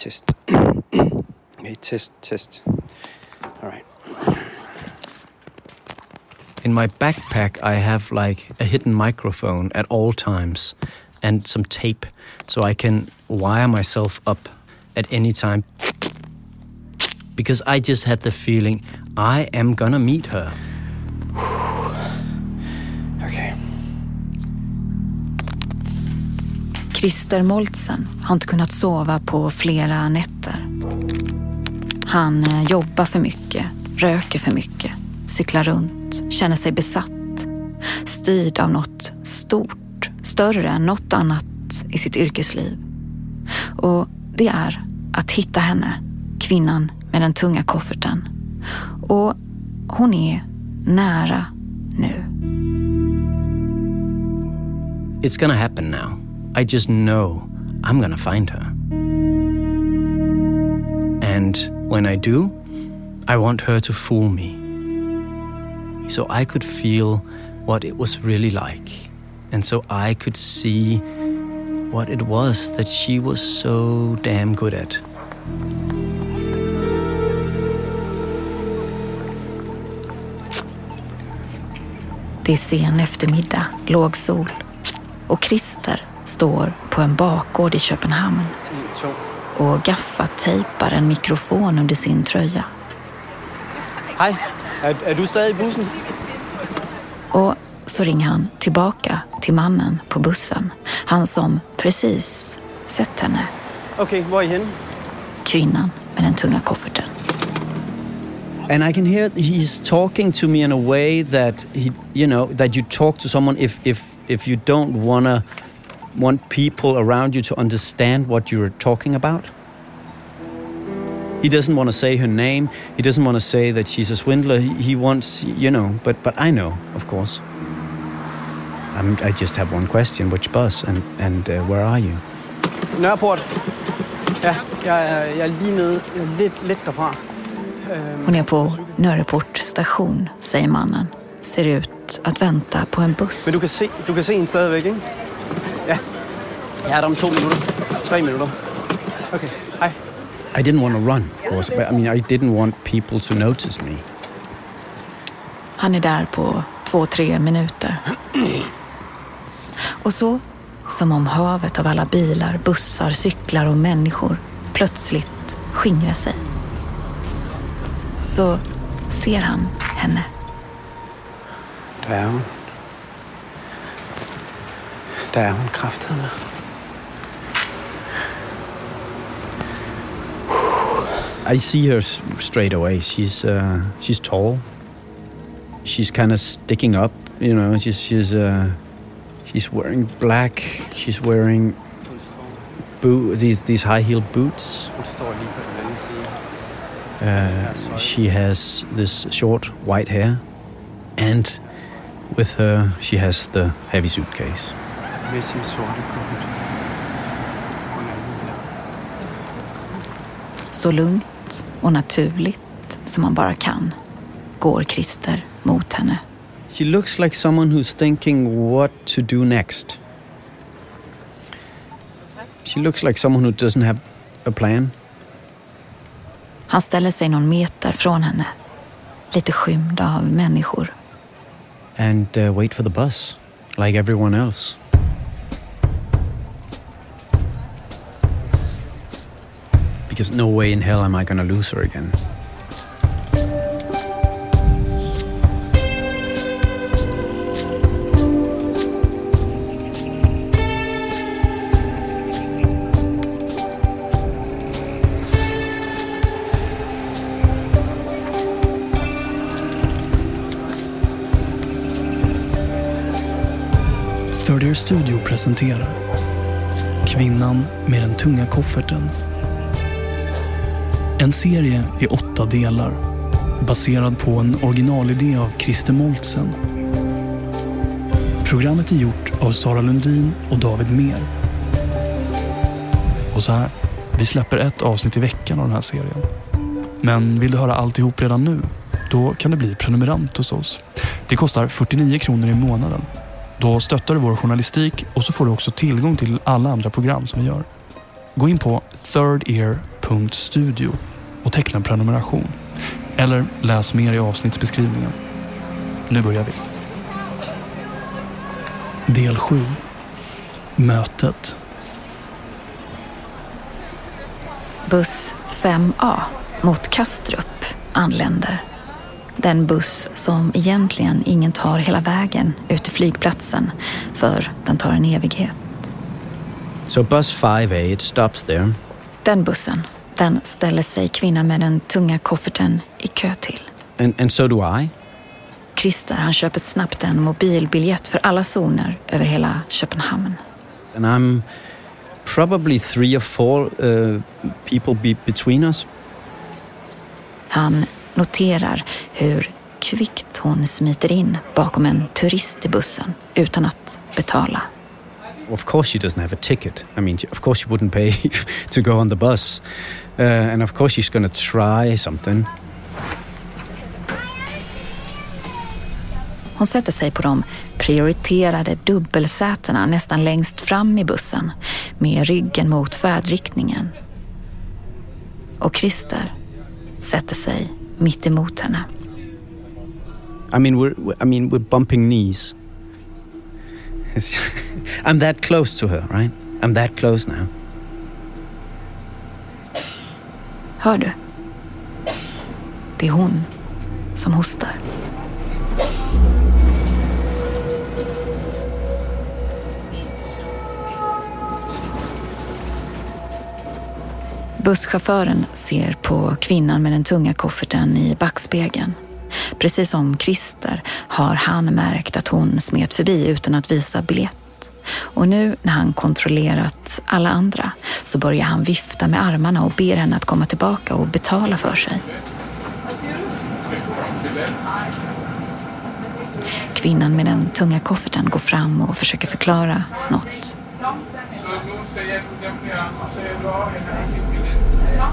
test. okay, test, test. All right. In my backpack, I have like a hidden microphone at all times and some tape so I can wire myself up at any time. Because I just had the feeling I am gonna meet her. Christer Moltzen har inte kunnat sova på flera nätter. Han eh, jobbar för mycket, röker för mycket, cyklar runt, känner sig besatt. Styrd av något stort, större än något annat i sitt yrkesliv. Och det är att hitta henne, kvinnan med den tunga kofferten. Och hon är nära nu. It's gonna happen now. I just know I'm gonna find her. And when I do, I want her to fool me. So I could feel what it was really like. And so I could see what it was that she was so damn good at. Det är sen eftermiddag, låg sol. Och Christer står på en bakgård i Köpenhamn och gaffatejpar en mikrofon under sin tröja. Hej, är, är du stadig i bussen? Och så ringer han tillbaka till mannen på bussen. Han som precis sett henne. Okej, okay, var är henne? Kvinnan med den tunga kofferten. And I can hear he's talking to me in a way that he, you know, that you talk to someone if if if you don't wanna want people around you to understand what you're talking about. He doesn't want to say her name. He doesn't want to say that she's a swindler. He, he wants, you know, but but I know, of course. I'm, I just have one question: Which bus and and uh, where are you? Nørreport. Ja, jeg, er- jeg er lige nede, lidt, lidt derfra. Hon är på Nörreport station, säger mannen. Ser ut att vänta på en buss. Men du kan se, du kan se hende stadigvæk, ikke? Er der om to minutter. Tre minutter. Okay, hej. I didn't want to run, of course, but I mean, I didn't want people to notice me. Han är där på två, tre minuter. Och så, som om havet av alla bilar, bussar, cyklar och människor plötsligt skingrar sig. Så ser han henne. Der er hun. Der er hun kraftedeme. I see her straight away. She's uh, she's tall. She's kind of sticking up, you know. She's she's uh, she's wearing black. She's wearing boot these these high heel boots. Uh, she has this short white hair, and with her she has the heavy suitcase. Med och naturligt som man bara kan går Christer mot henne. She looks like someone who's thinking what to do next. She looks like someone who doesn't have a plan. Han ställer sig någon meter från henne. Lite skymd av människor. and uh, wait for the bus, like everyone else. Because no way in hell am I gonna lose her again. Studio presenterar Kvinnan med den tunga kofferten. En serie i åtta delar baserad på en originalidé av Christer Moltzen. Programmet är gjort av Sara Lundin och David Mer. Och så här, vi släpper ett avsnitt i veckan av den här serien. Men vill du höra alltihop redan nu? Då kan du bli prenumerant hos oss. Det kostar 49 kronor i månaden. Då stöttar du vår journalistik och så får du också tillgång till alla andra program som vi gör. Gå in på thirdear.se kristers.studio och teckna en prenumeration. Eller läs mer i avsnittsbeskrivningen. Nu börjar vi. Del 7. Mötet. Buss 5A mot Kastrup anländer. Den buss som egentligen ingen tar hela vägen ut till flygplatsen för den tar en evighet. So bus 5A, it stops there. Den bussen, den ställer sig kvinnan med den tunga kofferten i kö till. And, and so do I. Christer han köper snabbt en mobilbiljett för alla zoner över hela Köpenhamn. And I'm probably three or four uh, people be between us. Han noterar hur kvickt hon smiter in bakom en turist i bussen utan att betala. Of course, she doesn't have a ticket. I mean, of course, she wouldn't pay to go on the bus. Uh, and of course, she's going to try something. Hon sätter sig på de prioriterade dubbelsätena nästan längst fram i bussen med ryggen mot färdriktningen. Och Christer sätter sig mitt emot henne. I mean, we're I mean we're bumping knees. I'm that close to her, right? I'm that close now. Hör du? Det är hon som hostar. Busschauffören ser på kvinnan med den tunga kofferten i backspegeln. Precis som Christer har han märkt att hon smet förbi utan att visa biljett. Och nu när han kontrollerat alla andra så börjar han vifta med armarna och ber henne att komma tillbaka och betala för sig. Kvinnan med den tunga kofferten går fram och försöker förklara något. Så nu säger du den blir så säger du ja eller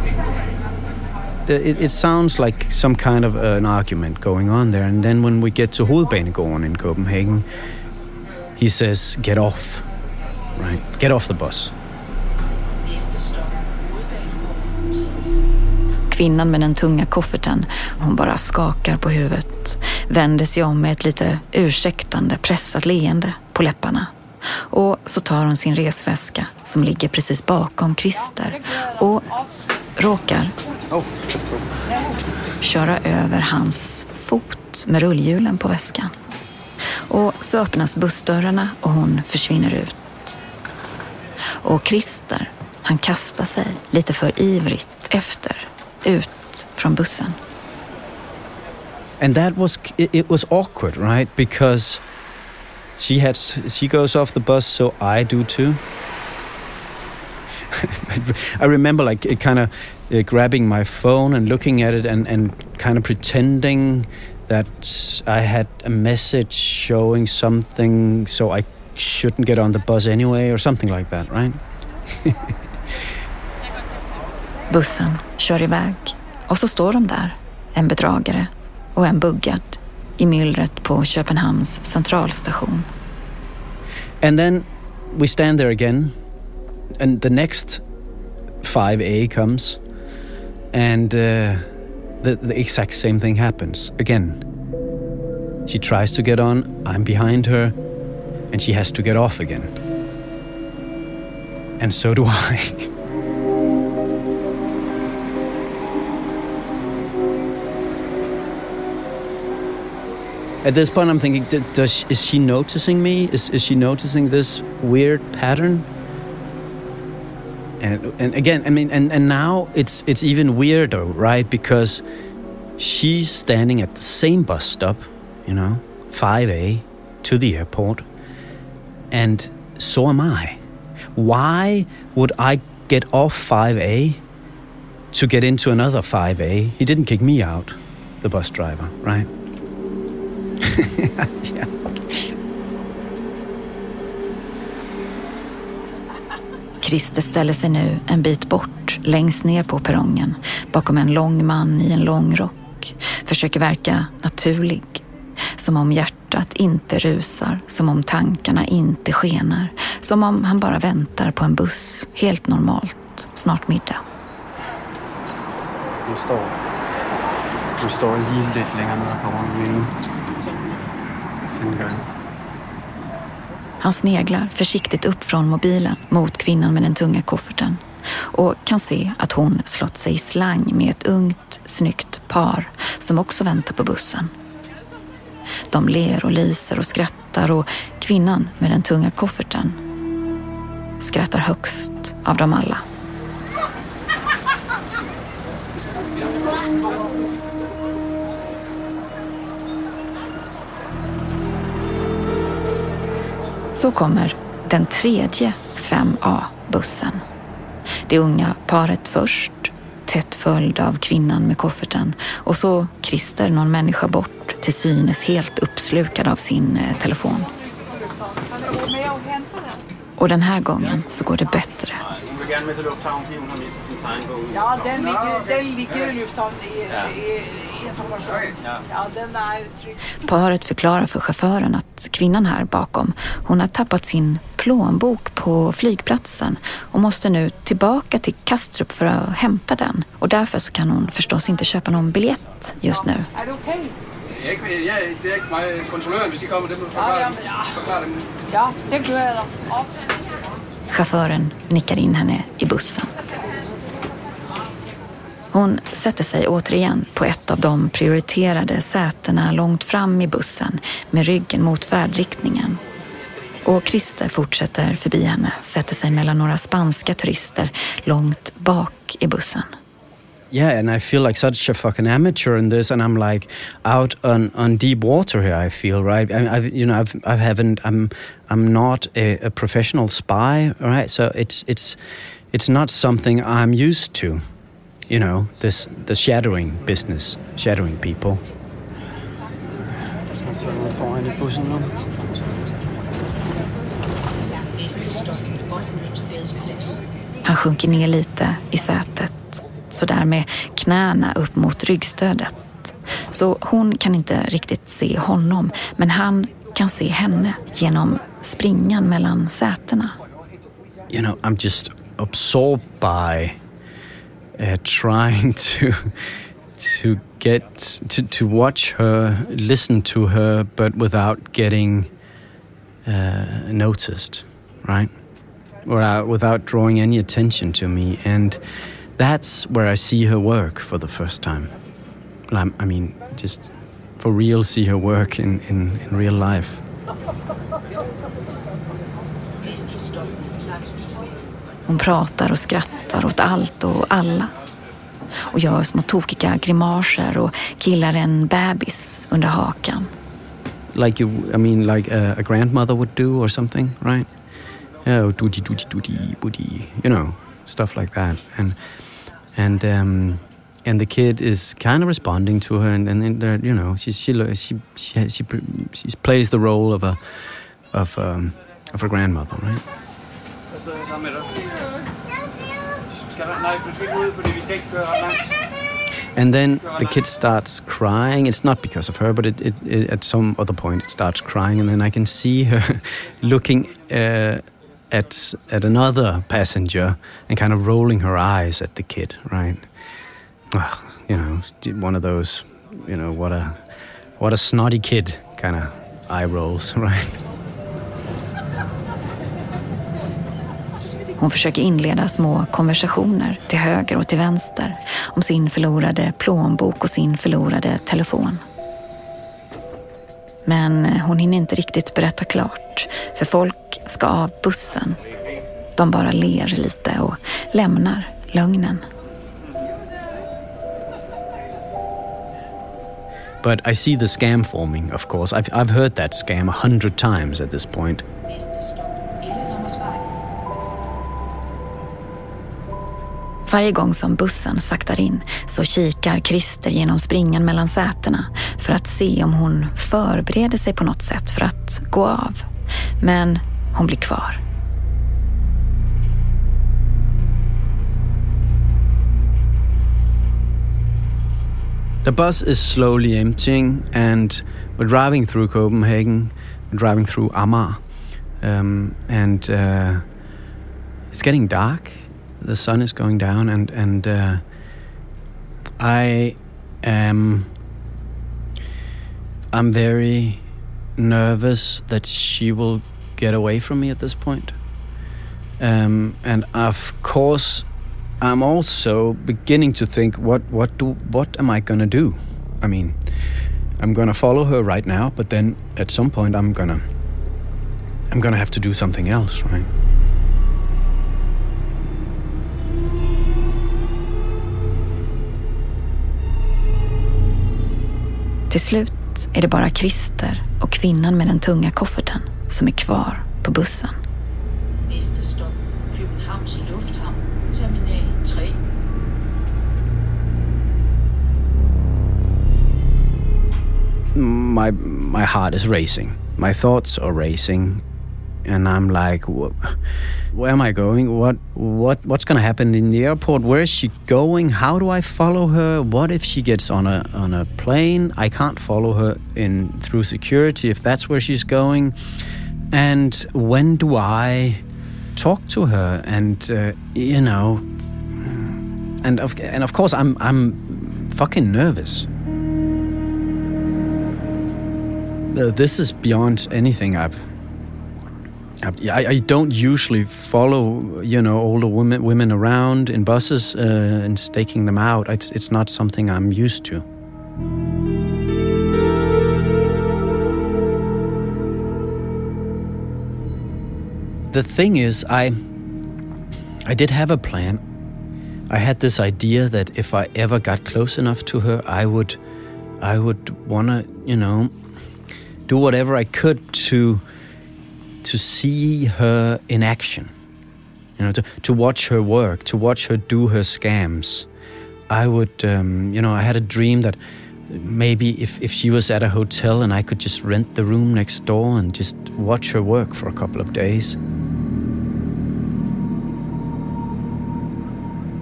The- It, it sounds like some kind of an argument going on there. And then when we get to Hovedbanegården in Copenhagen, he says, "Get off, right? Get off the bus." Kvinnan med den tunga kofferten, hon bara skakar på huvudet, vänder sig om med ett lite ursäktande, pressat leende på läpparna. Och så tar hon sin resväska som ligger precis bakom Christer och råkar Oh, köra över hans fot med rullhjulen på väskan. Och så öppnas bussdörrarna och hon försvinner ut. Och Christer, han kastar sig lite för ivrigt efter, ut från bussen. and that was it, it was awkward right because she had she goes off the bus so i do too i remember like kind of uh, grabbing my phone and looking at it and, and kind of pretending that i had a message showing something so i shouldn't get on the bus anyway or something like that right? Bussen kör iväg. Och så står de där, en bedragare och en buggad, i myllret på Köpenhamns centralstation. And then we stand there again, and the next 5A comes, and uh, the, the exact same thing happens again. She tries to get on, I'm behind her, and she has to get off again. And so do I. At this point, I'm thinking, does is she noticing me? Is is she noticing this weird pattern? And and again, I mean, and and now it's it's even weirder, right? Because she's standing at the same bus stop, you know, 5A to the airport, and so am I. Why would I get off 5A to get into another 5A? He didn't kick me out, the bus driver, right? yeah. Christer ställer sig nu en bit bort, längst ner på perrongen, bakom en lång man i en lång rock. Försöker verka naturlig. Som om hjärtat inte rusar, som om tankarna inte skenar. Som om han bara väntar på en buss, helt normalt, snart middag. Hun står, hun står lige lidt længere på perrongen. Hvad? Han sneglar försiktigt upp från mobilen mot kvinnan med den tunga kofferten och kan se att hon slått sig i slang med ett ungt, snyggt par som också väntar på bussen. De ler och lyser och skrattar och kvinnan med den tunga kofferten skrattar högst av dem alla. Så kommer den tredje 5A-bussen. Det unga paret först, tätt följd av kvinnan med kofferten och så Christer någon människa bort, till synes helt uppslukad av sin eh, telefon. Och den här gången så går det bättre. Ja, den ligger, den ligger i lufthavnen är. Paret förklarar för chauffören att kvinnan här bakom, hon har tappat sin plånbok på flygplatsen och måste nu tillbaka till Kastrup för att hämta den. Och därför så kan hon förstås inte köpa någon biljett just nu. Är det okej? Det mig, kommer, det Ja, dem. det gør jeg da. Ja. Chauffören nickar in henne i bussen. Hon sätter sig återigen på ett av de prioriterade sätena långt fram i bussen med ryggen mot färdriktningen. Och Christer fortsätter förbi henne, sätter sig mellan några spanska turister långt bak i bussen. Yeah, and I feel like such a fucking amateur in this, and I'm like out on, on deep water here. I feel right. I, I've you know I've I haven't I'm I'm not a, a professional spy, right? So it's it's it's not something I'm used to. You know this the shadowing business, shadowing people. Han sjunker ner lite i sätet, sådär med knäna upp mot ryggstödet. Så hon kan inte riktigt se honom, men han kan se henne genom springan mellan sätena. you know, I'm just absorbed by uh, trying to to get to, to watch her, listen to her, but without getting uh, noticed, right? Without, without drawing any attention to me, and that's where I see her work for the first time. I mean, just for real, see her work in, in, in real life. Hon pratar och skrattar åt allt och alla. Och gör små tokiga grimaser och killar en bebis under hakan. like you i mean like a, a grandmother would do or something right oh doody doody doody boody you know stuff like that and and um and the kid is kind of responding to her and, and then you know she she lo- she she she, she plays the role of a of um of a grandmother right Jeg sammen med dig. Skal der, nej, du skal ikke ud, fordi vi skal ikke køre langt. and then the kid starts crying. It's not because of her but it, it, it at some other point it starts crying and then i can see her looking uh, at at another passenger and kind of rolling her eyes at the kid right? Ugh, you know one of those you know what a what a snotty kid kind of eye rolls right Hon försöker inleda små konversationer till höger och till vänster om sin förlorade plånbok och sin förlorade telefon. Men hon hinner inte riktigt berätta klart, för folk ska av bussen. De bara ler lite och lämnar lögnen. but i see the scam forming of course i've, I've heard that scam a hundred times at this point Varje gång som bussen saktar in så kikar Christer genom springan mellan sätena för att se om hon förbereder sig på något sätt för att gå av. Men hon blir kvar. The bus is slowly emptying, and we're driving through Copenhagen. We're driving through Amager, um, and uh, it's getting dark. The sun is going down, and and uh, I am. I'm very nervous that she will get away from me at this point. Um, and of course, I'm also beginning to think, what, what do, what am I gonna do? I mean, I'm gonna follow her right now, but then at some point, I'm gonna, I'm gonna have to do something else, right? Till slut är det bara Christer och kvinnan med den tunga kofferten som är kvar på bussen. Næste stop, Københavns Lufthavn, Terminal 3. my my heart is racing. My thoughts are racing, and I'm like, where am I going? What what what's going to happen in the airport? Where is she going? How do I follow her? What if she gets on a on a plane? I can't follow her in through security if that's where she's going. And when do I talk to her? And uh, you know, and of and of course I'm I'm fucking nervous. Uh, this is beyond anything I've. I, I don't usually follow, you know, older women women around in buses uh, and staking them out. It's, it's not something I'm used to. The thing is, I I did have a plan. I had this idea that if I ever got close enough to her, I would I would want to, you know, do whatever I could to to see her in action. You know, to, to watch her work, to watch her do her scams. I would, um, you know, I had a dream that maybe if, if she was at a hotel and I could just rent the room next door and just watch her work for a couple of days.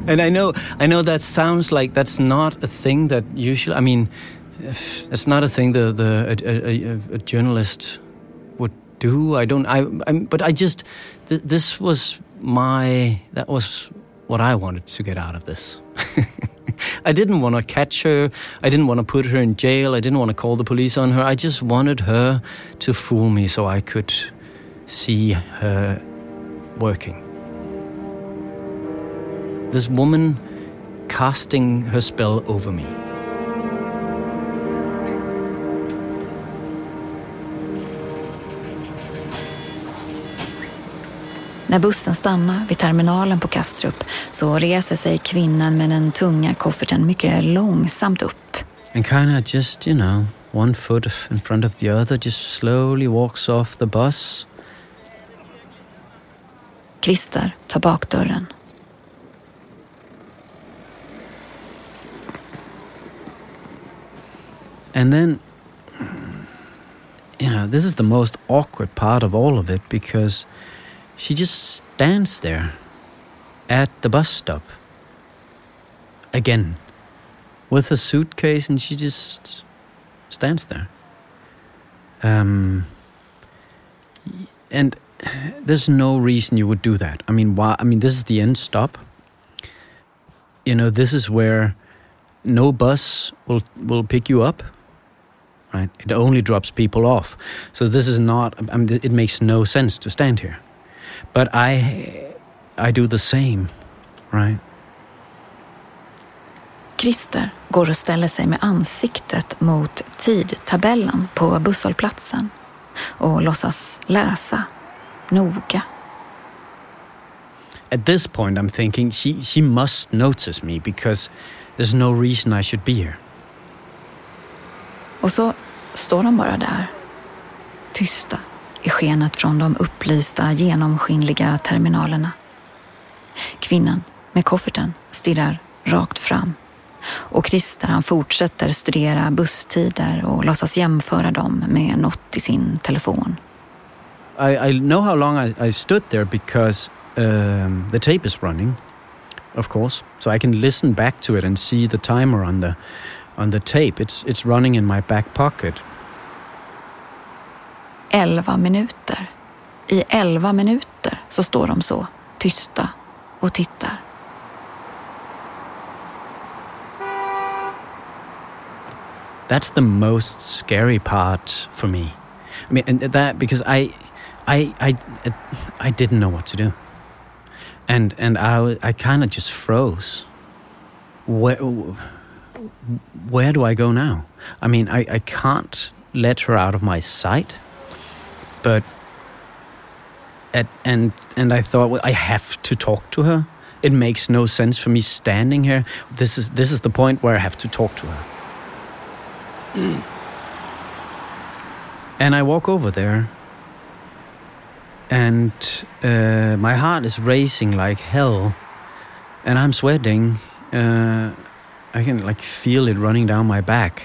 And I know, I know that sounds like that's not a thing that usually. I mean, that's not a thing the the a, a, a journalist do. I don't. I. I'm, but I just. Th- this was my. That was what I wanted to get out of this. I didn't want to catch her. I didn't want to put her in jail. I didn't want to call the police on her. I just wanted her to fool me so I could see her working. This woman casting her spell over me. När bussen stannar vid terminalen på Kastrup så reser sig kvinnan med den tunga kofferten mycket långsamt upp. and kind of just, you know, one foot in front of the other, just slowly walks off the bus. Christer tar bakdörren. And then, you know, this is the most awkward part of all of it because she just stands there at the bus stop again with a suitcase and she just stands there. Um, and there's no reason you would do that. I mean, why? I mean, this is the end stop. You know, this is where no bus will will pick you up. Right? It only drops people off. So this is not. I mean, it makes no sense to stand here. But I, I do the same, right? Christer går och ställer sig med ansiktet mot tidtabellen på busshållplatsen och låtsas läsa noga. At this point, I'm thinking she she must notice me because there's no reason I should be here. Och så står de bara där, tysta i skenet från de upplysta genomskinliga terminalerna. Kvinnan med kofferten stirrar rakt fram och Christer han fortsätter studera busstider och låtsas jämföra dem med något i sin telefon. I, I know how long I, I stood there because um, the tape is running, of course, so I can listen back to it and see the timer on the on the tape. It's it's running in my back pocket. Elva minuter. I elva minuter så står de så, tysta och tittar. that's the most scary part for me. I mean, and that because I, I, I, I didn't know what to do, and and I, I kind of just froze. Where, where do I go now? I mean, I, I can't let her out of my sight, but at, and and I thought, well, I have to talk to her. It makes no sense for me standing here. This is this is the point where I have to talk to her. and I walk over there, and uh, my heart is racing like hell, and I'm sweating. Uh, I can like feel it running down my back.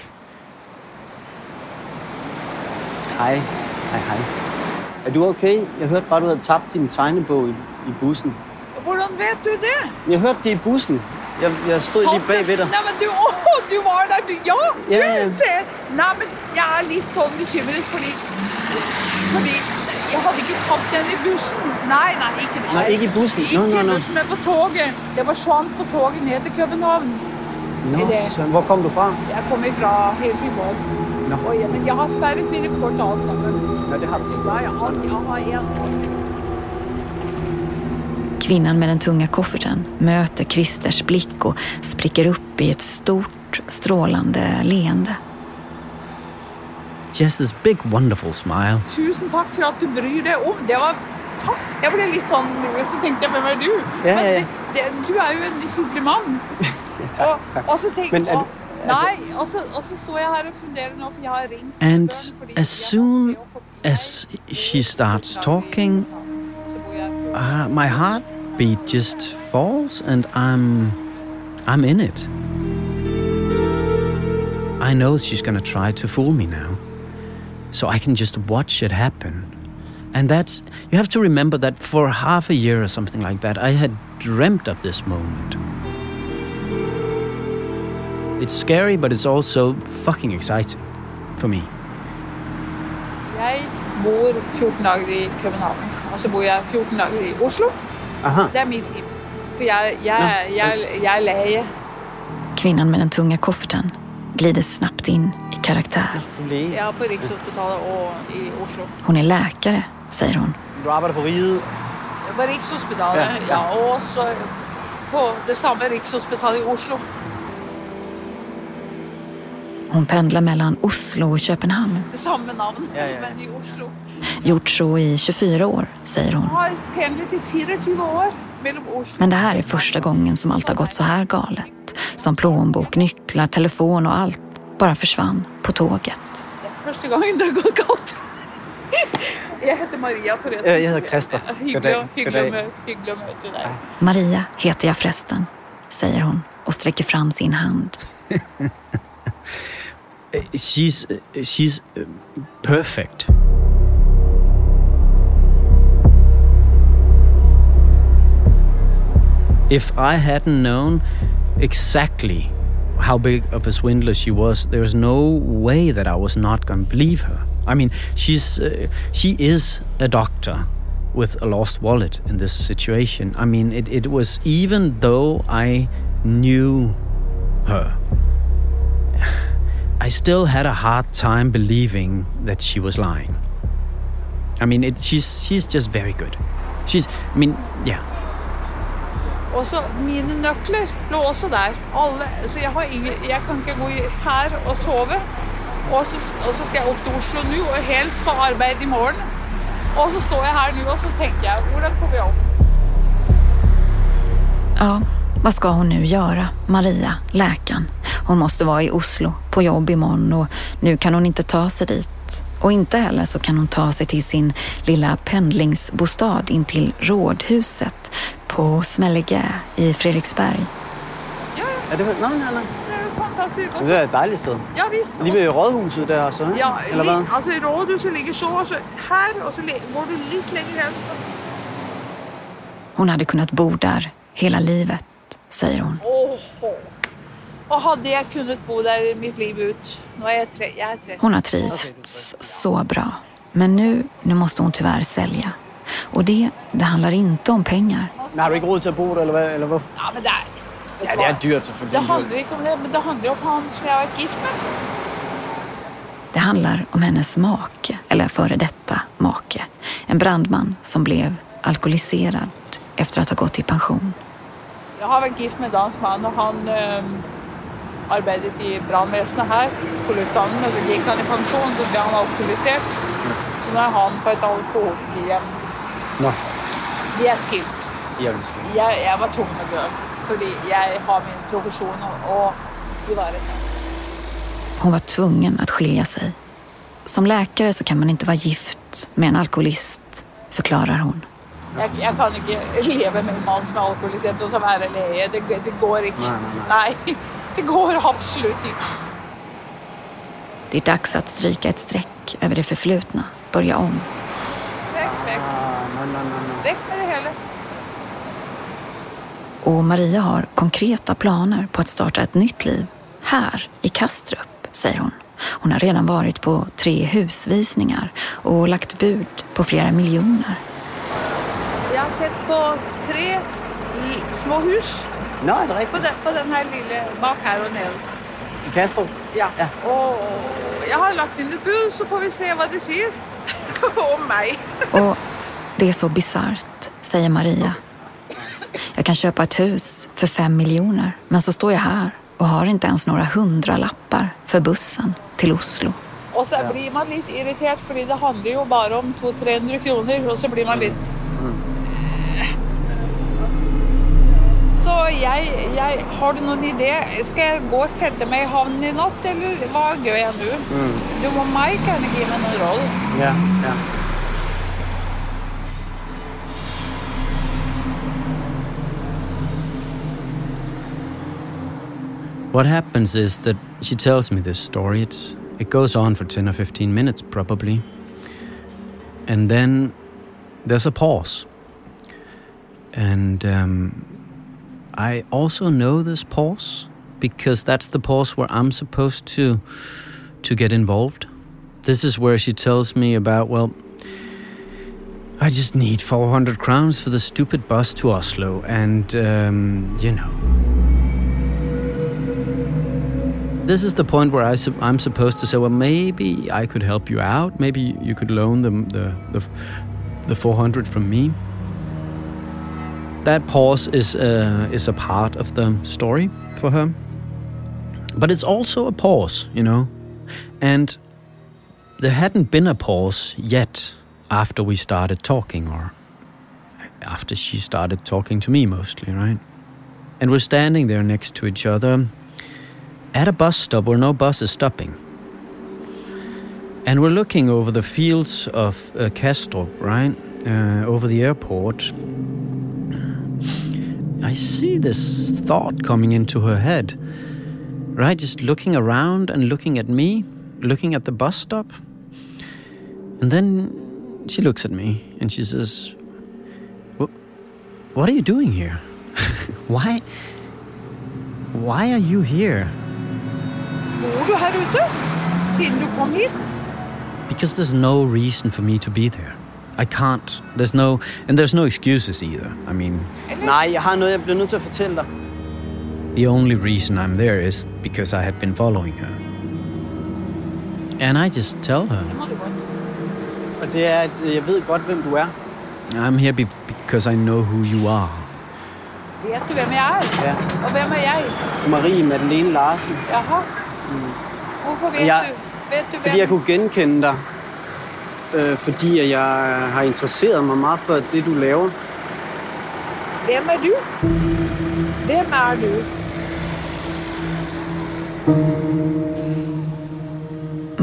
Hi, hi, hej. Er du okay? Jeg hørte bare, du havde tabt din tegnebog i, i bussen. Hvordan vet du det? Jeg hørte det i bussen. Jeg, jeg stod lige bag ved dig. Nei, men du, åh, du var der, du. Ja, Ja, ja. du ser. Nei, men jeg er litt sånn bekymret, fordi, fordi jeg hadde ikke tatt den i bussen. Nei, nei, ikke der. Nej, ikke i bussen. Ikke nå, i nå. bussen, men på toget. Jeg forsvant på toget ned til København. Nå, det. så, hvor kom du fra? Jeg kommer fra Helsingborg. Og jeg, men jeg har sperret mine kort og alt sammen. Ja, det har du. Ja, ja, alt, jeg har en. Kvinnan med den tunga kofferten möter Christers blick och spricker upp i ett stort, strålande leende. This big, wonderful smile. Tusen takk for at du bryr deg om. Det var takk. Jeg ble litt sånn nervøs og tenkte hvem er du? Ja, Men ja, ja. det, det, du er jo en hyggelig mann. Tak, og, tak. og så tenk, Men du- og, Nei, og så, og så står jeg her og funderer nå, for jeg har ringt And as soon as she starts talking, så bor jeg- uh, my heartbeat just falls, and I'm, I'm in it. I know she's gonna try to fool me now, so I can just watch it happen. And that's you have to remember that for half a year or something like that, I had dreamt of this moment. It's scary, but it's also fucking exciting for me. Jeg bor 14 dager i København, og så bor jeg 14 dager i Oslo. Aha. Det er mitt liv. For jeg, jeg, jeg, jeg er leie. Kvinnan med den tunga kofferten glider snabbt in i karaktär. Er på Rikshospitalet og i Oslo. Hon är läkare, säger hon. Du arbejder på riget. På Rikshospitalet, Ja, ja. ja. Og så på det samme Rikshospitalet i Oslo. Hon pendlar mellan Oslo och Köpenhamn. Det samme navn, Ja, ja, ja. men i Oslo. Gjort så i 24 år, säger hon. Jeg har pendlet i 24 år mellom Oslo Men det här är första gången som allt har gått så här galet. Som plånbok, nycklar, telefon och allt bara försvann på tåget. Det er første gangen det har gått galt. Jeg heter Maria forresten. Ja, jeg hedder Christer. Hyggelig, Goddag. å- hyggelig, å Goddag. mø- hyggelig å møte deg. Maria heter jag förresten, säger hon och sträcker fram sin hand. she's she's uh, perfect. If I hadn't known exactly how big of a swindler she was, there's no way that I was not going to believe her. I mean, she's uh, she is a doctor with a lost wallet in this situation. I mean, it, it was even though I knew her, I still had a hard time believing that she was lying. I mean, it, she's she's just very good. She's, I mean, yeah. Og så mine nøkler lå også der. Alle, så jeg, har ingen, jeg kan ikke gå i- her og sove. Og så, og så skal jeg opp til Oslo nå, og helst på arbeid i morgen. Og så står jeg her nå, og så tenker jeg, hvordan kommer jeg opp? Ja, vad ska hon nu göra, Maria, läkaren? Hon måste vara i Oslo på jobb imorgon och nu kan hon inte ta sig dit. Och inte heller så kan hon ta sig till sin lilla pendlingsbostad in till Rådhuset på Smellige i Fredriksberg. Er det, nej, nej, nej. Det er jo fantastisk. Og Det så, er et dejligt sted. ja visst. Lige ved rådhuset også, ikke? Ja, Eller li, hvad? altså rådhuset ligger så, og så her, og så går du litt lenger hen. Hon hade kunnat bo där hela livet, säger hon. Åh, og hadde jeg kunnet bo der mitt liv ut? Nå er jeg, tre, er 30. Hon har trivts så bra. Men nu, nu måste hon tyvärr sälja. Och det, det handlar inte om pengar. Men har du ikke råd til at bo der, eller hvad? Eller hvor? Ja, men det. Ja, det er dyrt. Det handler ikke om det, men det handler om han som jeg har vært gift med. Det handlar om hennes make, eller före detta make. En brandman som blev alkoholiserad efter att ha gått i pension. Jag har varit gift med en dansk man och han eh, arbetade i brandväsendet här på lufthamnen. Men så gick han i pension så blev han alkoholiserad. Så nu är han på ett alkoholhem. Nå, Vi är skilt. jävligt. Jeg, jeg var tvungen at gøre, fordi jeg har min profession og ivareta. Hon var tvungen att skilja sig. Som läkare så kan man inte vara gift med en alkoholist, förklarar hon. Jeg, jeg kan ikke leve med en mann som er alkoholisert og så være lege. Det, det går ikke. Nej, nej, Nei, det går absolut ikke. Det är dags att stryka ett streck över det förflutna, börja om. Vekk, vekk. Ah, nej, nej, nej, nej. Vekk med det hele. Och Maria har konkreta planer på att starta ett nytt liv här i Kastrup, säger hon. Hon har redan varit på tre husvisningar och lagt bud på flera miljoner. Sett på tre i- små hus Nå, er det på rigtigt? den, på den her lille bak her og nede. I Kastrup? Ja. Ja. Og jeg har lagt inn et bud, så får vi se hva de sier om meg. Och det är så bisarrt, säger Maria. Jag kan köpa ett hus för fem miljoner, men så står jag här och har inte ens några hundralappar för bussen till Oslo. Og så blir man litt irritert, fordi det handler jo bare om 200-300 kroner. Og så blir man litt Så jeg, jeg Har du noen idé? Skal jeg gå og sette meg i havnen i natt, eller hva gjør jeg nå? Du må meg gjerne gi meg noen råd. Ja, ja. What happens is that she tells me this story. It's, it goes on for 10 or 15 minutes, probably. And then there's a pause. And um, I also know this pause because that's the pause where I'm supposed to to get involved. This is where she tells me about, well, I just need 400 crowns for the stupid bus to Oslo, and um, you know. This is the point where I I'm supposed to say, well, maybe I could help you out. Maybe you could loan them the the, the 400 from me. That pause is uh, is a part of the story for her, but it's also a pause, you know, and there hadn't been a pause yet after we started talking, or after she started talking to me mostly, right? And we're standing there next to each other at a bus stop where no bus is stopping. And we're looking over the fields of uh, right? Uh, over the airport. I see this thought coming into her head, right? Just looking around and looking at me, looking at the bus stop. And then she looks at me and she says, "Wh- What are you doing here? why? Why are you here? Bor du her ute? Siden du kom hit? Because there's no reason for me to be there. I can't. There's no, and there's no excuses either. I mean, Nej, jeg har noget, jeg bliver nødt til at fortælle dig. the only reason I'm there is because I had been following her. And I just tell her. Og det er, at jeg ved godt, hvem du er. I'm here be- because I know who you are. Vet du hvem jeg er? Ja. Og hvem er jeg? Marie Madeleine Larsen. Jaha. Hvorfor vet Jeg- du? Vet du Fordi hvem? jeg kunne genkende dig. Øh, fordi jeg har interesseret mig meget for det, du laver. Hvem er du? Hvem er du?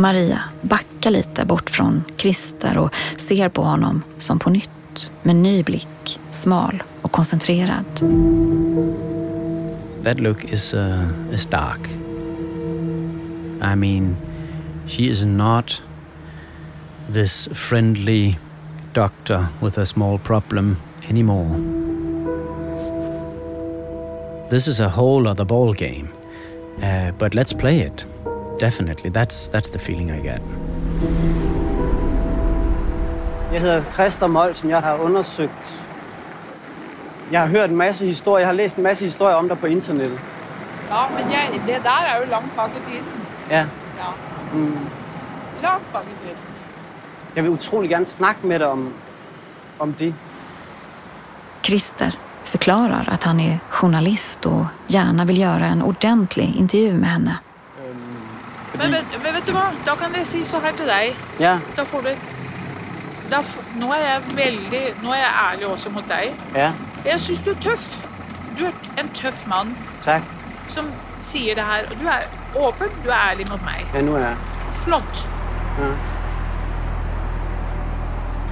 Maria backar lite bort från Christer och ser på honom som på nytt med ny blick, smal och koncentrerad. That look is uh, is dark. I mean, she is not this friendly doctor with a small problem anymore. This is a whole other ball game. Uh, but let's play it. Definitely, that's that's the feeling I get. Jeg hedder Christer Molsen. Jeg har undersøgt... Jeg har hørt en masse historier. Jeg har læst en masse historier om dig på internettet. Ja, men jeg, det der er jo langt bak i tiden. Ja. Ja. Mm. Langt bakke til. Jeg vil utrolig gerne snakke med dig om, om det. Christer förklarar att han är journalist och gärna vill göra en ordentlig intervju med henne. Fordi, Men vet, men vet du hva? Da kan jeg si så her til deg. ja, Da får du da, f- Nå er jeg veldig Nå er jeg ærlig også mot deg. ja, Jeg syns du er tøff. Du er en tøff mann tak. som sier det her. Og du er åpen, du er ærlig mot meg. Ja, nu er jeg. Flott. Ja.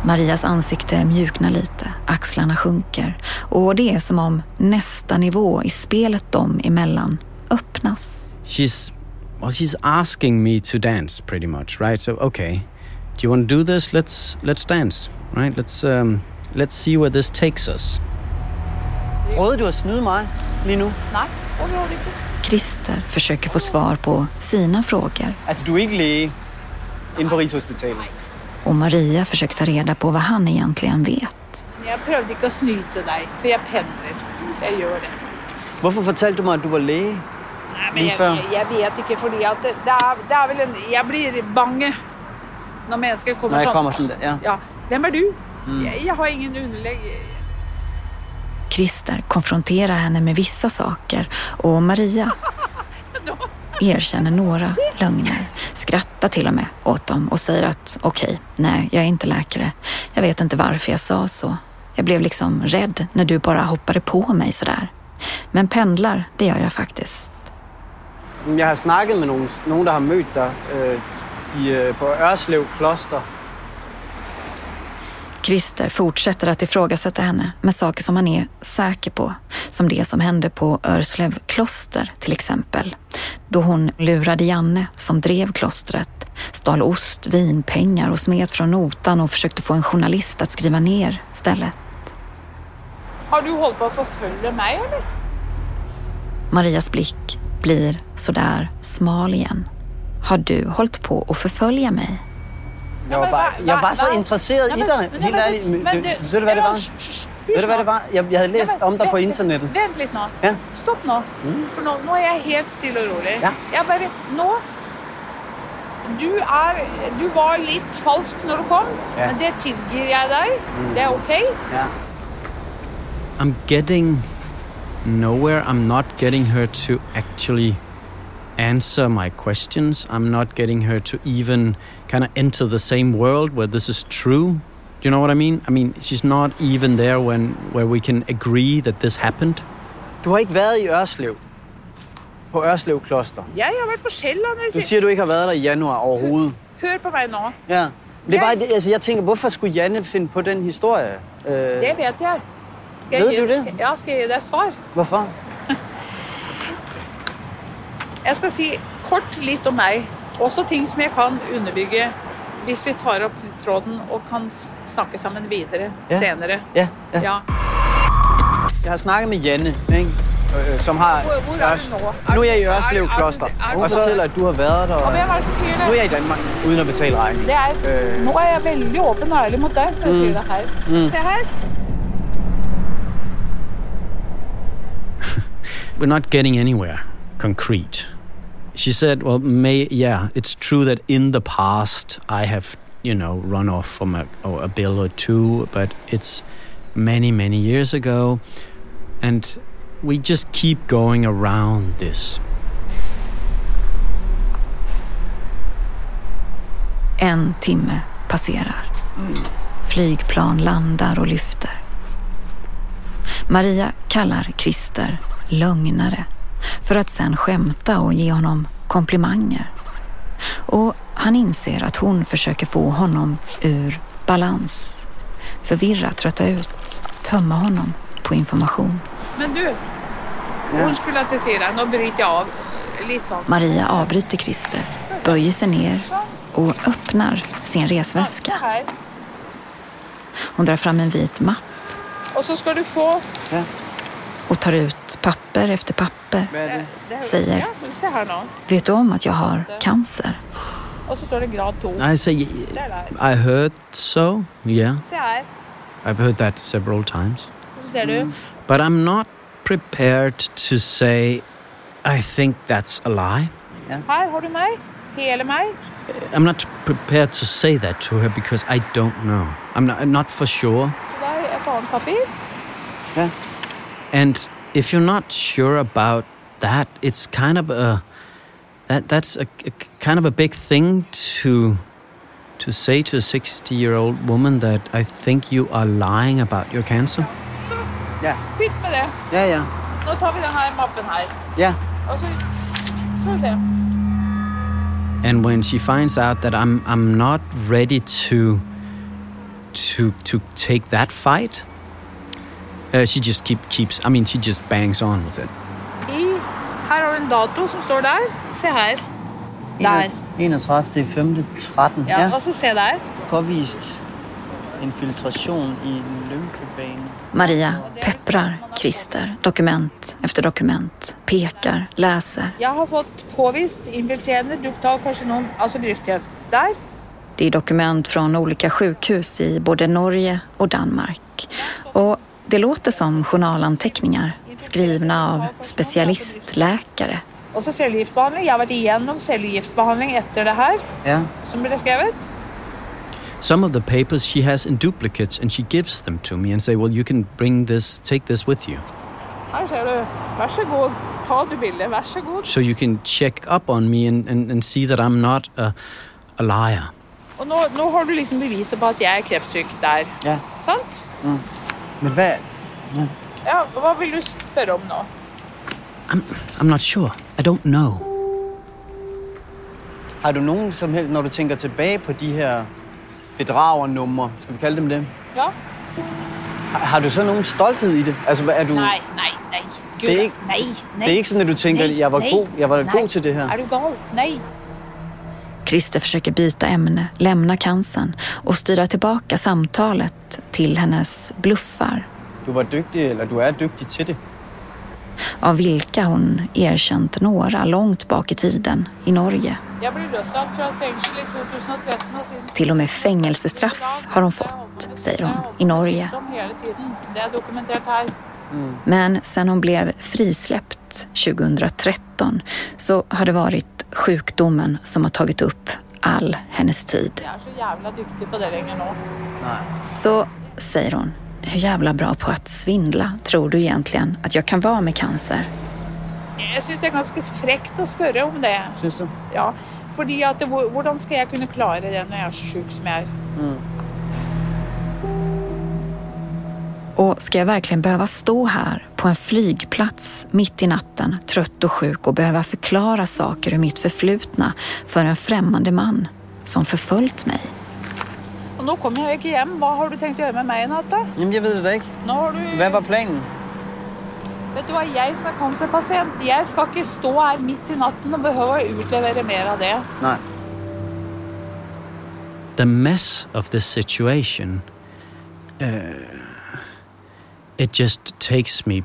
Marias ansikte mjuknar lite, axlarna sjunker och det är som om nästa nivå i spelet dem emellan öppnas. She's well, she's asking me to dance pretty much, right? So okay, do you want to do this? Let's let's dance, right? Let's um, let's see where this takes us. Prøvede du at snyde mig lige nu? Nei, overhodet ikke. Christer försöker få svar på sina frågor Altså, du er ikke læge inde på Rigshospitalet. Och Maria försöker ta reda på vad han egentligen vet. Jeg prøvde ikke å snyte deg, for jeg pendler. Jeg gjør det. Hvorfor fortalte du mig, at du var jeg, før. jeg, jeg vet fordi at det, det, er, det er vel en Jeg blir bange når mennesker kommer sånn. kommer der, ja. Ja. Hvem er du? Jeg, jeg har ingen underlegg. Christer konfronterar henne med vissa saker och Maria erkänner några lögner, skrattar till och med åt dem och säger att okej, nej, jag är inte läkare. Jag vet inte varför jag sa så. Jag blev liksom rädd när du bara hoppade på mig sådär. Men pendlar, det gör jag faktiskt. Jag har snackat med någon, någon som har mött dig øh, øh, på Örslev Kloster. Christer fortsätter att ifrågasätta henne med saker som han är säker på. Som det som hände på Örslev kloster till exempel. Då hon lurade Janne som drev klostret, stal ost, vinpengar och smet från notan och försökte få en journalist att skriva ner stället. Har du holdt på å forfølge meg, eller? Marias blick blir sådär smal igen. Har du hållit på att förfölja mig? Jeg var, bare, jeg var så interesseret i dig, helt ærligt. Ved du, hvad det var? Ved du, hvad det var? Jeg, jeg havde læst om dig på internettet. Vent litt nå. Ja. Stopp nå. For nå, nå er jeg helt stille og rolig. Ja. Jeg bare Nå du, er, du var litt falsk når du kom, Ja. men det tilgir jeg deg. Det er OK. Ja. I'm getting nowhere. I'm not getting her to actually answer my questions. I'm not getting her to even kind of enter the same world where this is true. Do you know what I mean? I mean, she's not even there when where we can agree that this happened. Du har ikke været i Ørslev. På Ørslev Kloster. Jeg har vært på Sjælland. Du Jeg siger, du ikke har været der i januar overhovedet. sier- Hør på meg nå. Ja. Det er Ja. bare, altså, jeg tænker, hvorfor skulle Janne finde på den historie? Øh, Det vet jeg. Skal Ved jeg du det? Skal, ja, skal jeg gi deg svar? hvorfor? Jeg skal si kort litt om meg. Også ting som jeg kan underbygge hvis vi tar opp tråden og kan snakke sammen videre Ja. senere. Ja, ja. Ja. Jeg har snakket med Janne, ikke? Øh, som har... Hvor, hvor er du nå? Er Nu er jeg i Ørslev er- er- Kloster. er Hun fortæller, at du har været der. Og Og hvem er det som sier nu er det? jeg i Danmark, uden at betale regningen. det er, Øh. nå er jeg veldig åpen og ærlig mot deg når jeg sier det her. Se her. We're not getting anywhere concrete. She said, "Well, may yeah, it's true that in the past I have, you know, run off from a, or a bill or two, but it's many, many years ago, and we just keep going around this." En timme passerar. Flygplan landar och lyfter. Maria kallar Christer lögnare för att sen skämta och ge honom komplimanger. Och han inser att hon försöker få honom ur balans. Förvirra, trötta ut, tömma honom på information. Men du, unnskyld at jeg sier det. Nå bryter jeg av litt sånn. Maria avbryter Christer, böjer sig ner och öppnar sin Se resväska. Hon drar fram en vit mapp Og så skal du få Ja. Och tar ut papper efter papper. Er er- Säger. Vet du om att jag har cancer? Og så står det grad 2. I say. I heard so. Yeah. I've heard that several times, du. but I'm not prepared to say. I think that's a lie. Her har du meg. Hele mig? I'm not prepared to say that to her because I don't know. I'm not, not for sure. Så det er et annet papir. Ja. And if you're not sure about that, it's kind of a that that's a, a kind of a big thing to to say to a 60-year-old woman that I think you are lying about your cancer. Så Ja. pytt med det. Ja, ja. Nå tar vi den her mappen her. Ja. Og så skal vi se. And when she finds out that I'm I'm not ready to to to take that fight, uh, she just keep keeps. I mean, she just bangs on with it. I, her har du en dato som står der. Se her. Der. 31. i 5. 13. Ja, Ja. og så se der. Påvist infiltration i lymfebanen. Maria pepprar Christer dokument efter dokument, pekar, läser. Jeg har fått påvist infiltrerende ductal karsinom, altså brystkreft. Der. Det är dokument från olika sjukhus i både Norge och Danmark. Och det låter som journalanteckningar skrivna av specialistläkare. Og så cellegiftbehandling. Jeg har vært igjennom cellegiftbehandling etter det her, Ja. som ble skrevet. Some of the papers she has in duplicates, and she gives them to me and say, "Well, you can bring this, take this with you, Her ser du. Vær så god. Ta du bildet. Vær så god. so you can check up on me and, and, and see that I'm not a, a liar." Og nå, nå har du liksom beviset på at jeg er kreftsyk der. Ja. Sant? Men hvad... Ja. Ja, hva vil du spørre om nå? I'm I'm not sure. I don't know. Har du nogen som helst, når du tænker tilbage på de her bedragernumre, skal vi kalde dem det, Ja? har, har du så nogen stolthed i det? Altså, er du... Nej, nej, nej. Gud, Det er ikke- nej, nej. Det er ikke sådan, at du tænker, nej, jeg var nej, god, jeg var nej. god til det her. Er du gal? Nej. Christer försöker byta ämne, lämna cancern och styra tillbaka samtalet till hennes bluffar Du var dygtig, eller du er dygtig til det. av vilka hon erkänt några långt bak i tiden i Norge. Jeg ble løslatt fra et fengsel i 2013 og siden... Till och med fängelsestraff har hon fått, säger hon, i Norge. Om hele tiden. Det Men sen hon blev frisläppt 2013 så har det varit sjukdomen som har tagit upp all hennes tid. Jeg er så jævla dyktig på det lenger nå. Så, säger hon, hur jävla bra på att svindla tror du egentligen att jag kan vara med cancer? Jeg syns det er ganske frekt å spørre om det. Synes du? Ja, hvor- Hvordan skal jeg kunne klare det når jeg er så sjuk som jeg er? Och ska jag verkligen behöva stå här på en flygplats mitt i natten, trött och sjuk och behöva förklara saker ur mitt förflutna för en främmande man som förföljt mig? Og nå kommer jeg jo ikke hjem. Hva har du tenkt å gjøre med meg i natt, da ikke. Nå har du... Hvad var planen? Vet du hva, jeg som er cancerpasient, jeg skal ikke stå her midt i natten og behøve å utlevere mer av det. Nej. the mess of this situation uh, it just takes me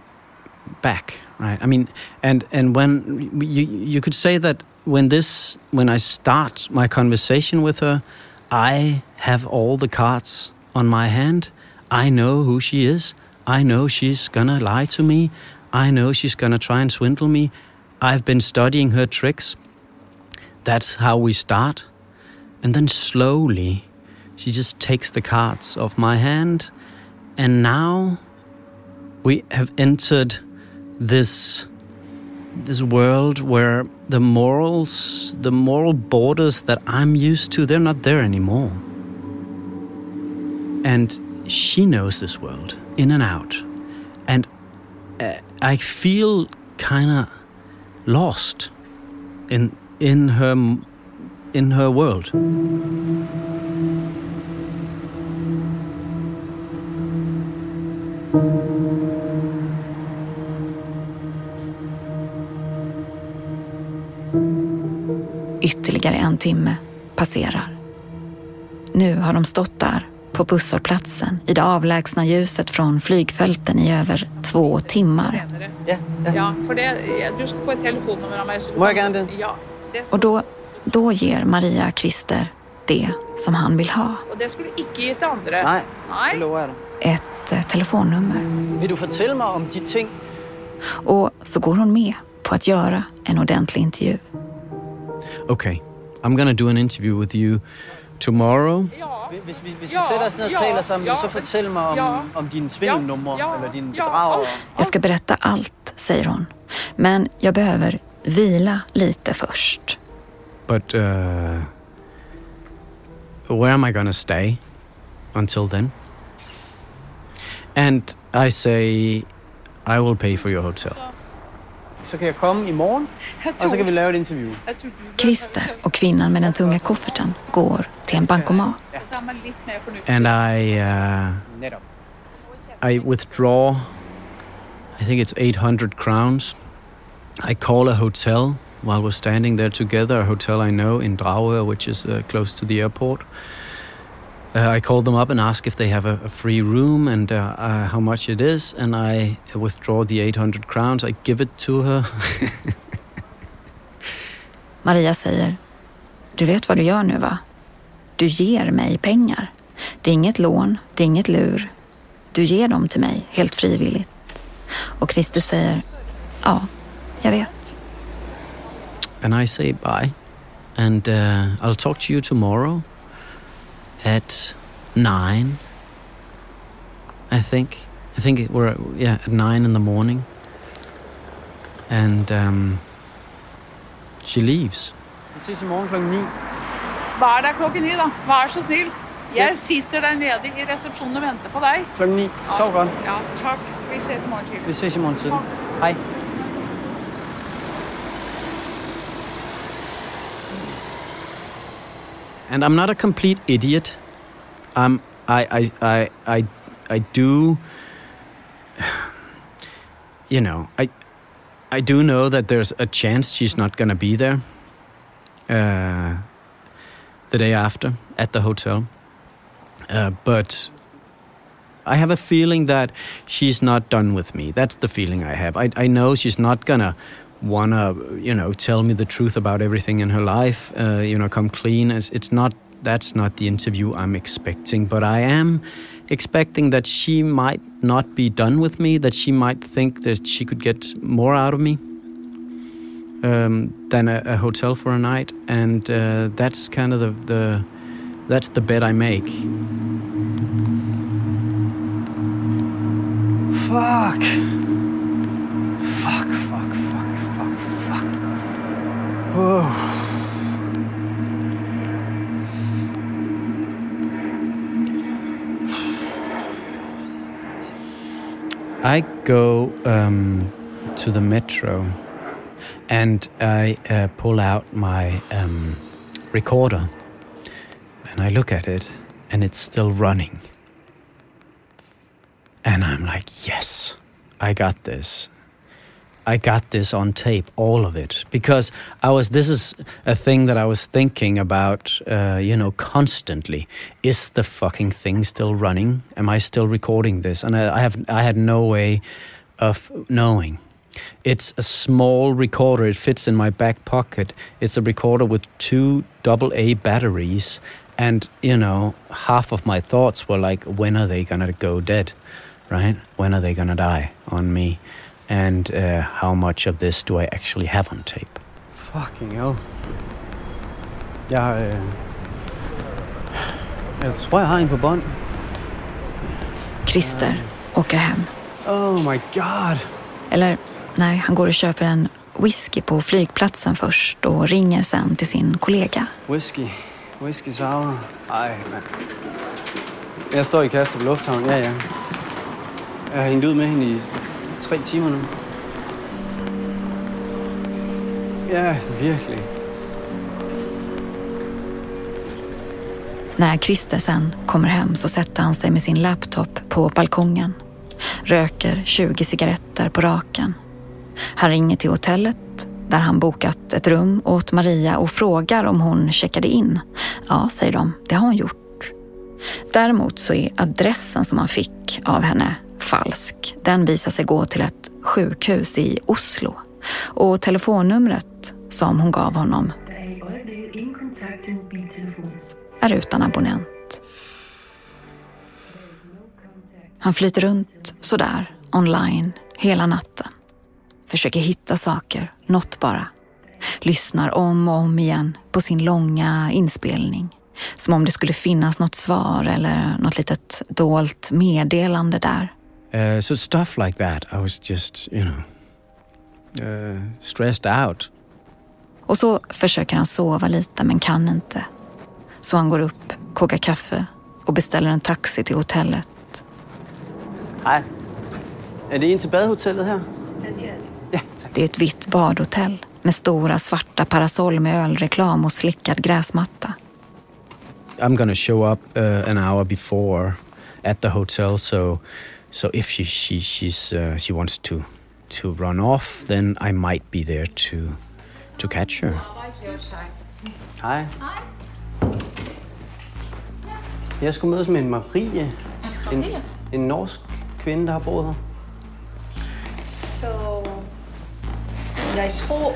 back right? I mean and and when you you could say that when this when i start my conversation with her i have all the cards on my hand. I know who she is. I know she's gonna lie to me. I know she's gonna try and swindle me. I've been studying her tricks. That's how we start. And then slowly, she just takes the cards off my hand. And now we have entered this this world where the morals, the moral borders that I'm used to, they're not there anymore. And she knows this world in and out. And uh, I feel kind of lost in in her in her world. Ytterligare en timme passerar. Nu har de stått där på busshållplatsen i det avlägsna ljuset från flygfälten i över två timmar. Ja, ja. Ja, det, du få telefonnummer av? Ja. Och då, då ger Maria Christer det som han vill ha. og det skal du ikke gi til andre. Nej, det lover jeg dig. Ett eh, telefonnummer. Vil du fortælle mig om de ting, Och så går hon med på att göra en ordentlig intervju. Okay, I'm gonna do an interview with you tomorrow. Ja. Ja, vi sætter os ned og ja, taler sammen, ja, så fortæl mig om, ja. om dine svindelnumre Ja, ja, eller bedragere. alt. Jag ska berätta allt, säger hon. Men jag behöver vila lite först. But uh, where am I gonna stay until then? And I say, I will pay for your hotel. Så kan jeg komme i morgen, Jeg og så kan vi tror- lave et interview. jeg tror du- Christer och kvinnan med den tunga kofferten går till en bankomat. Så man litt mer fornuftig. And I, uh, I withdraw. I think it's 800 crowns. I call a hotel while we're standing there together, a hotel I know in Dragør, which is uh, close to the airport. Uh, I call them up and ask if they have a, a free room and uh, uh, how much it is, and I withdraw the 800 crowns. I give it to her. Maria säger, du vet vad du gör nu va? Du ger mig pengar. Det är inget lån, det är inget lur. Du ger dem till mig helt frivilligt. Och Christer säger, ja, jag vet. and I say bye, and uh, I'll talk to you tomorrow at nine. I think. I think it- we're yeah at nine in the morning, and um, she leaves. Vi ses i morgen klokken 9. Vær der klokken ni, da. Vær så snill. Jeg sitter der nede i resepsjonen og venter på deg. Klokken 9. Sov godt. Ja, takk. Vi ses i morgen tidlig. Vi ses i morgen tidlig. Hej. And I'm not a complete idiot. I'm I I I I I do. You know I I do know that there's a chance she's not gonna be there. Uh, the day after at the hotel, uh, but I have a feeling that she's not done with me. That's the feeling I have. I, I know she's not gonna wanna, you know, tell me the truth about everything in her life. Uh, you know, come clean. It's, it's not. That's not the interview I'm expecting. But I am expecting that she might not be done with me. That she might think that she could get more out of me um, than a, a hotel for a night, and uh, that's kind of the, the that's the bet I make. Fuck. Fuck, Whoa. I go um, to the metro and I uh, pull out my um, recorder and I look at it and it's still running. And I'm like, yes, I got this. I got this on tape, all of it, because I was. This is a thing that I was thinking about, uh, you know, constantly. Is the fucking thing still running? Am I still recording this? And I, I have. I had no way of knowing. It's a small recorder. It fits in my back pocket. It's a recorder with two double A batteries, and you know, half of my thoughts were like, when are they gonna go dead? Right? When are they gonna die on me? And uh, how much of this do I actually have on tape? Fucking hell. Jeg, øh... Jeg tror, jeg har en på bånd. Christer åker hem. Oh my god. Eller nej, han går och köper en whisky på flygplatsen först och ringer sen till sin kollega. Whisky. Whisky sour. Ej, mand. Jeg står i Kastrup Lufthavn, ja, ja. Har hængt ud med hende i tre timer nu. Ja, virkelig. När Christer sen kommer hem så sätter han sig med sin laptop på balkongen. Röker 20 cigaretter på raken. Han ringer till hotellet där han bokat ett rum åt Maria och frågar om hon checkade in. Ja, säger de, det har hon gjort. Däremot så är adressen som han fick av henne falsk. Den visar sig gå till ett sjukhus i Oslo. Och telefonnumret som hon gav honom är utan abonnent. Han flyter runt sådär online hela natten. Försöker hitta saker, något bara. lyssnar om och om igen på sin långa inspelning. Som om det skulle finnas något svar eller något litet dolt meddelande där. Uh, so stuff like that. I was just, you know, uh, stressed out. Och så försöker han sova lite men kan inte. Så han går upp, kokar kaffe och beställer en taxi till hotellet. Hej. Är det in till badhotellet här? Det är ett vitt badhotell med stora svarta parasoll med ölreklam och slickad gräsmatta. I'm gonna show up uh, an hour before at the hotel, so so if she she she's uh, she wants to to run off, then I might be there to to catch her. Hej. Jeg skulle mødes med en Marie. En, en norsk kvinde, der har boet her. Så jeg tror,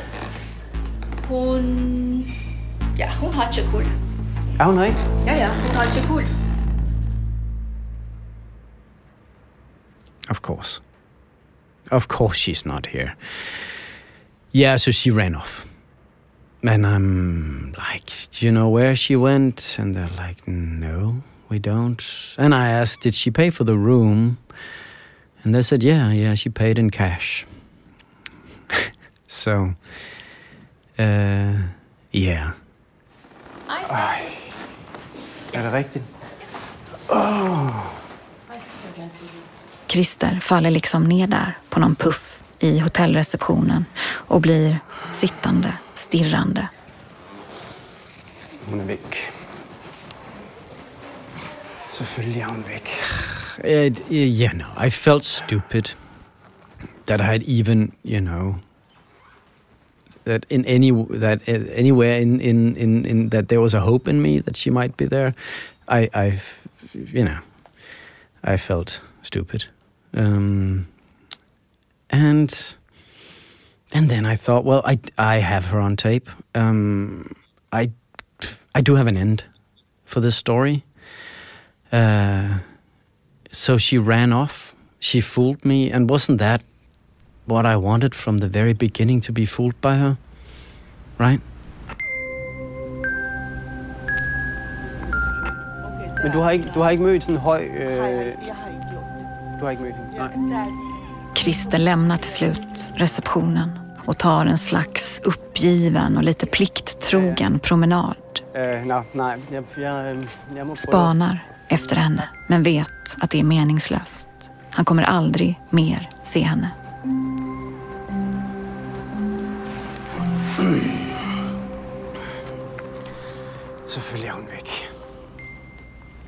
hun... Ja, hun har Chakul. Er hun her ikke? Ja, ja, hun har Chakul. Of course. Of course she's not here. Yeah, so she ran off. And I'm like, do you know where she went? And they're like, no, we don't. And I asked, did she pay for the room? And they said, yeah, yeah, she paid in cash. so, uh, yeah. Er det rigtigt? Christer faller liksom ner där på någon puff i hotellreceptionen och blir sittande, stirrande. Hun er væk. Selvfølgelig er hun væk. It, you know, I felt stupid that I had even, you know, that in any that uh, anywhere in, in in in that there was a hope in me that she might be there. I I, you know, I felt stupid, um, and and then I thought, well, I I have her on tape. Um, I I do have an end for this story. Uh, so she ran off. She fooled me, and wasn't that what I wanted from the very beginning to be fooled by her? Right? Men du har ikke, du har ikke mødt sådan en høj... Øh, Jeg har Christer lämnar till slut receptionen och tar en slags uppgiven och lite plikttrogen promenad. Jeg må prøve. Spanar efter henne, men vet att det är meningslöst. Han kommer aldrig mer se henne. Selvfølgelig er hun væk.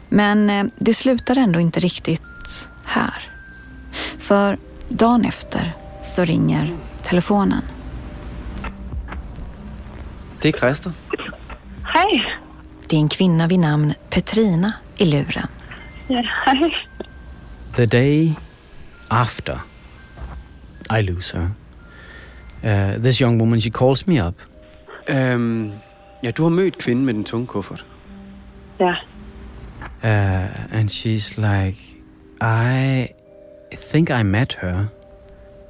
Men eh, det slutar ändå inte riktigt här. För dagen efter så ringer telefonen. Det er Christer. Hej. Det är en kvinna vid namn Petrina i luren. Ja, hej. The day after I lose her, uh, this young woman she calls me up. Øhm, ja, du har mødt kvinden med den tunge kuffert. Ja. Uh, and she's like, I think I met her,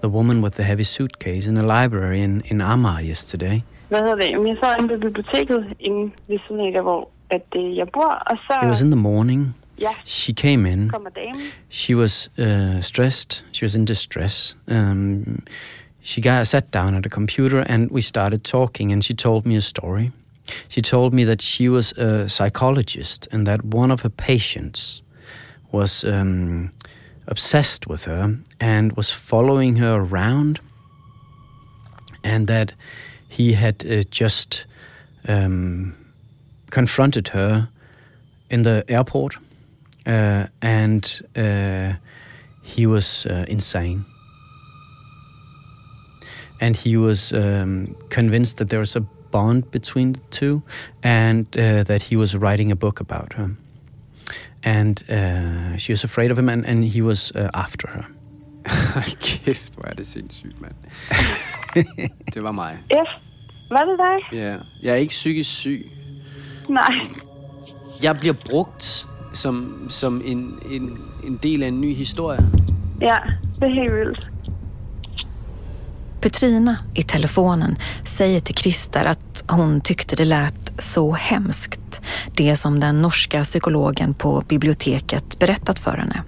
the woman with the heavy suitcase, in a library in, in Amar yesterday. Hvad hedder det? Jamen, Jeg sad inde på biblioteket inde ved siden af der, hvor at, øh, jeg bor, og så It was in the morning. ja, She came in. She was uh, stressed. She was in distress. Um, she got sat down at a computer and we started talking. And she told me a story. She told me that she was a psychologist and that one of her patients was um, obsessed with her and was following her around, and that he had uh, just um, confronted her in the airport uh, and uh, he was uh, insane. And he was um, convinced that there was a bond between the two, and uh, that he was writing a book about her. And uh, she was afraid of him, and, and he was uh, after her. Kæft, hvor er det sindssygt, mand. det var mig. F. Var det dig? Ja. Jeg er ikke psykisk syg. Nej. Jeg bliver brugt som, som en, en, en del af en ny historie. Ja, det er helt vildt. Petrina i telefonen säger till Christer att hon tyckte det lät så hemskt, det som den norska psykologen på biblioteket berättat för henne.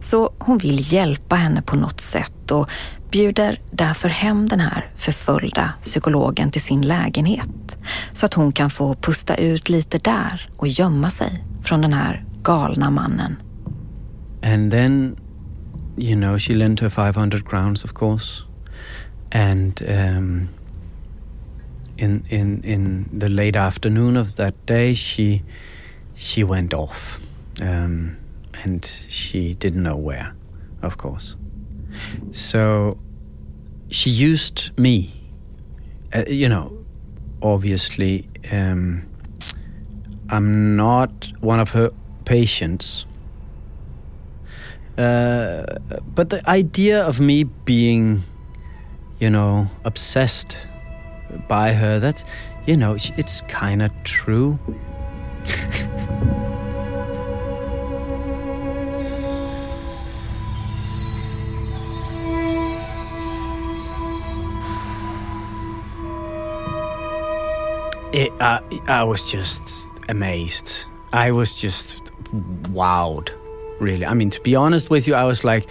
Så hon vill hjälpa henne på något sätt och bjuder därför hem den här förföljda psykologen till sin lägenhet så att hon kan få pusta ut lite där och gömma sig från den här galna mannen. And then, you know, she lent her 500 crowns, of course. And um, in, in, in the late afternoon of that day, she, she went off. Um, and she didn't know where, of course. So she used me. Uh, you know, obviously, um, I'm not one of her patients. Uh, but the idea of me being, you know, obsessed by her, that, you know, it's kind of true. It, uh, I was just amazed. I was just wowed, really. I mean, to be honest with you, I was like,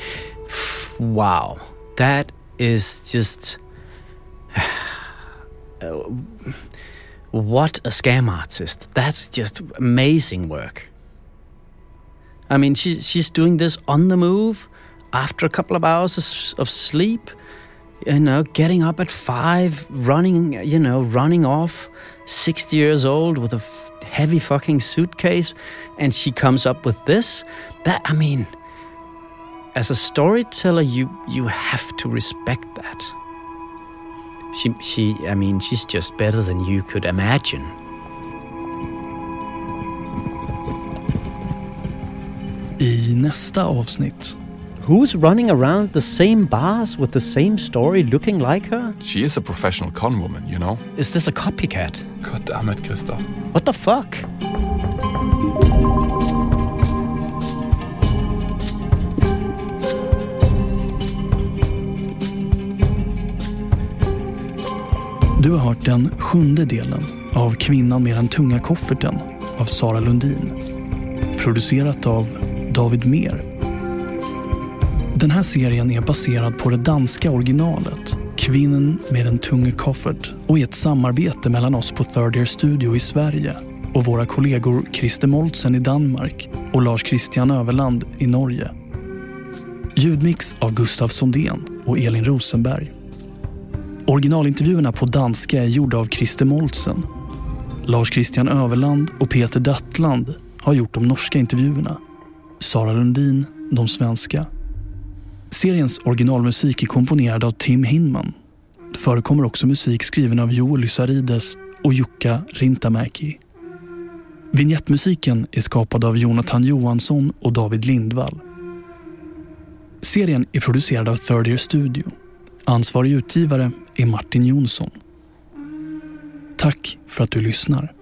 wow, that is just. Uh, what a scam artist. That's just amazing work. I mean, she, she's doing this on the move after a couple of hours of sleep you know, getting up at five, running, you know, running off, 60 years old with a heavy fucking suitcase, and she comes up with this. That, I mean, as a storyteller, you you have to respect that. She, she, I mean, she's just better than you could imagine. I nästa avsnitt Who's running around the same bars with the same story looking like her? She is a professional con woman, you know? Is this a copycat? God damn it, Krista. What the fuck? Du har hört den sjunde delen av Kvinnan med den tunga kofferten av Sara Lundin. Producerat av David Mer. Den här serien är baserad på det danska originalet Kvinnan med den tunga koffert och är ett samarbete mellan oss på Third Year Studio i Sverige och våra kollegor Christer Moltsen i Danmark och Lars Christian Överland i Norge. Ljudmix av Gustav Sondén och Elin Rosenberg. Originalintervjuerna på danska är gjorda av Christer Moltsen. Lars Christian Överland och Peter Dattland har gjort de norska intervjuerna. Sara Lundin de svenska. Seriens originalmusik är komponerad av Tim Hinman. Det förekommer också musik skriven av Joel Lysarides och Jukka Rintamäki. Vignettmusiken är skapad av Jonathan Johansson och David Lindvall. Serien är producerad av Third Year Studio. Ansvarig utgivare är Martin Jonsson. Tack för att du lyssnar.